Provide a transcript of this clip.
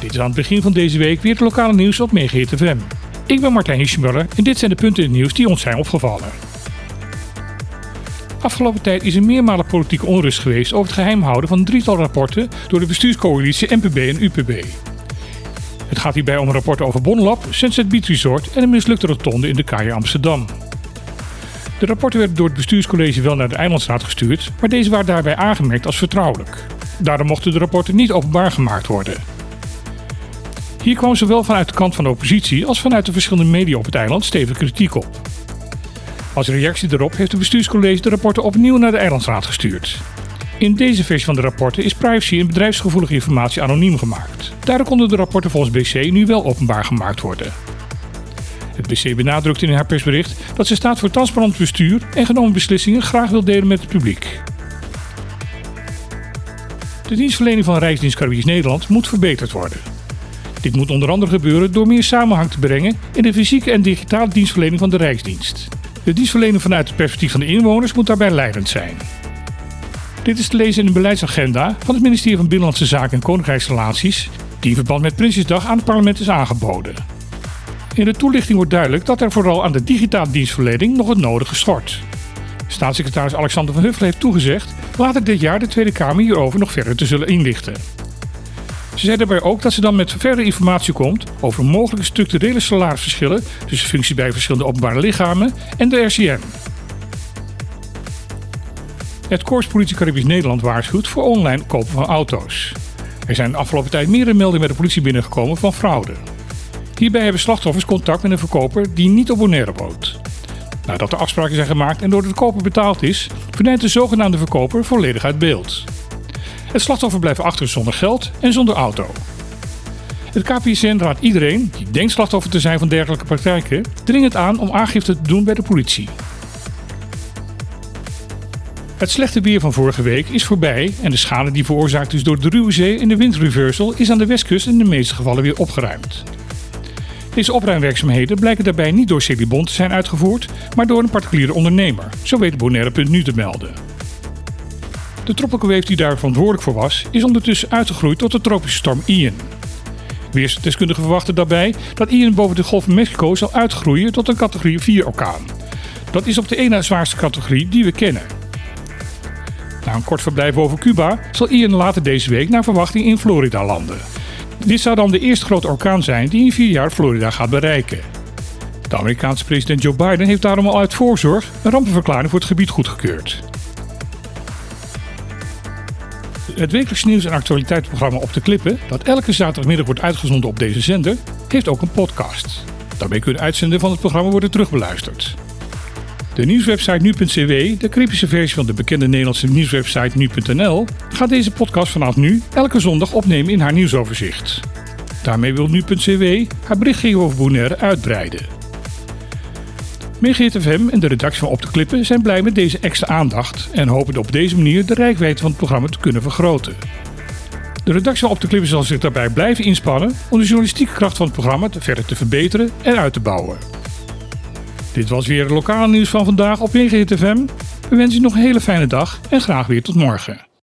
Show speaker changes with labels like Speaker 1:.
Speaker 1: Dit is aan het begin van deze week weer het lokale nieuws op Megahit FM. Ik ben Martijn Hiesjemuller en dit zijn de punten in het nieuws die ons zijn opgevallen. Afgelopen tijd is er meermalen politieke onrust geweest over het geheim houden van drietal rapporten door de bestuurscoalitie NPB en UPB. Het gaat hierbij om rapporten over Bonlab, Sunset Beach Resort en een mislukte rotonde in de Kaai Amsterdam. De rapporten werden door het bestuurscollege wel naar de Eilandsraad gestuurd, maar deze waren daarbij aangemerkt als vertrouwelijk. Daarom mochten de rapporten niet openbaar gemaakt worden. Hier kwam zowel vanuit de kant van de oppositie als vanuit de verschillende media op het eiland stevige kritiek op. Als reactie daarop heeft het bestuurscollege de rapporten opnieuw naar de Eilandsraad gestuurd. In deze versie van de rapporten is privacy en bedrijfsgevoelige informatie anoniem gemaakt. Daardoor konden de rapporten volgens BC nu wel openbaar gemaakt worden. Het BC benadrukt in haar persbericht dat ze staat voor transparant bestuur en genomen beslissingen graag wil delen met het publiek. De dienstverlening van Rijksdienst Caribisch Nederland moet verbeterd worden. Dit moet onder andere gebeuren door meer samenhang te brengen in de fysieke en digitale dienstverlening van de Rijksdienst. De dienstverlening vanuit het perspectief van de inwoners moet daarbij leidend zijn. Dit is te lezen in de beleidsagenda van het ministerie van Binnenlandse Zaken en Koninkrijksrelaties, die in verband met Prinsjesdag aan het parlement is aangeboden. In de toelichting wordt duidelijk dat er vooral aan de digitale dienstverlening nog het nodige schort. Staatssecretaris Alexander van Huffelen heeft toegezegd later dit jaar de Tweede Kamer hierover nog verder te zullen inlichten. Ze zei daarbij ook dat ze dan met verdere informatie komt over mogelijke structurele salarisverschillen tussen functies bij verschillende openbare lichamen en de RCM. Het Korps Politie Caribisch Nederland waarschuwt voor online kopen van auto's. Er zijn de afgelopen tijd meerdere meldingen bij de politie binnengekomen van fraude. Hierbij hebben slachtoffers contact met een verkoper die niet op Bonaire woont. Nadat er afspraken zijn gemaakt en door de koper betaald is, verdwijnt de zogenaamde verkoper volledig uit beeld. Het slachtoffer blijft achter zonder geld en zonder auto. Het KPSN raadt iedereen die denkt slachtoffer te zijn van dergelijke praktijken dringend aan om aangifte te doen bij de politie. Het slechte weer van vorige week is voorbij en de schade die veroorzaakt is door de ruwe zee en de windreversal is aan de westkust in de meeste gevallen weer opgeruimd. Deze opruimwerkzaamheden blijken daarbij niet door Celibon te zijn uitgevoerd, maar door een particuliere ondernemer, zo weet Bonaire.nu te melden. De wave die daar verantwoordelijk voor was, is ondertussen uitgegroeid tot de tropische storm Ian. Weersdeskundigen verwachten daarbij dat Ian boven de Golf van Mexico zal uitgroeien tot een categorie 4 orkaan. Dat is op de ene zwaarste categorie die we kennen. Na een kort verblijf over Cuba zal Ian later deze week naar verwachting in Florida landen. Dit zou dan de eerste grote orkaan zijn die in vier jaar Florida gaat bereiken. De Amerikaanse president Joe Biden heeft daarom al uit voorzorg een rampenverklaring voor het gebied goedgekeurd. Het wekelijks nieuws- en actualiteitsprogramma Op de Klippen, dat elke zaterdagmiddag wordt uitgezonden op deze zender, heeft ook een podcast. Daarmee kunnen uitzenden van het programma worden terugbeluisterd. De nieuwswebsite nu.cw, de cryptische versie van de bekende Nederlandse nieuwswebsite nu.nl, gaat deze podcast vanaf nu elke zondag opnemen in haar nieuwsoverzicht. Daarmee wil nu.cw haar berichtgeving over Bonaire uitbreiden. Megahit FM en de redactie van Op de Klippen zijn blij met deze extra aandacht en hopen op deze manier de rijkwijde van het programma te kunnen vergroten. De redactie van Op de Klippen zal zich daarbij blijven inspannen om de journalistieke kracht van het programma verder te verbeteren en uit te bouwen. Dit was weer het lokale nieuws van vandaag op Megahit FM. We wensen u nog een hele fijne dag en graag weer tot morgen.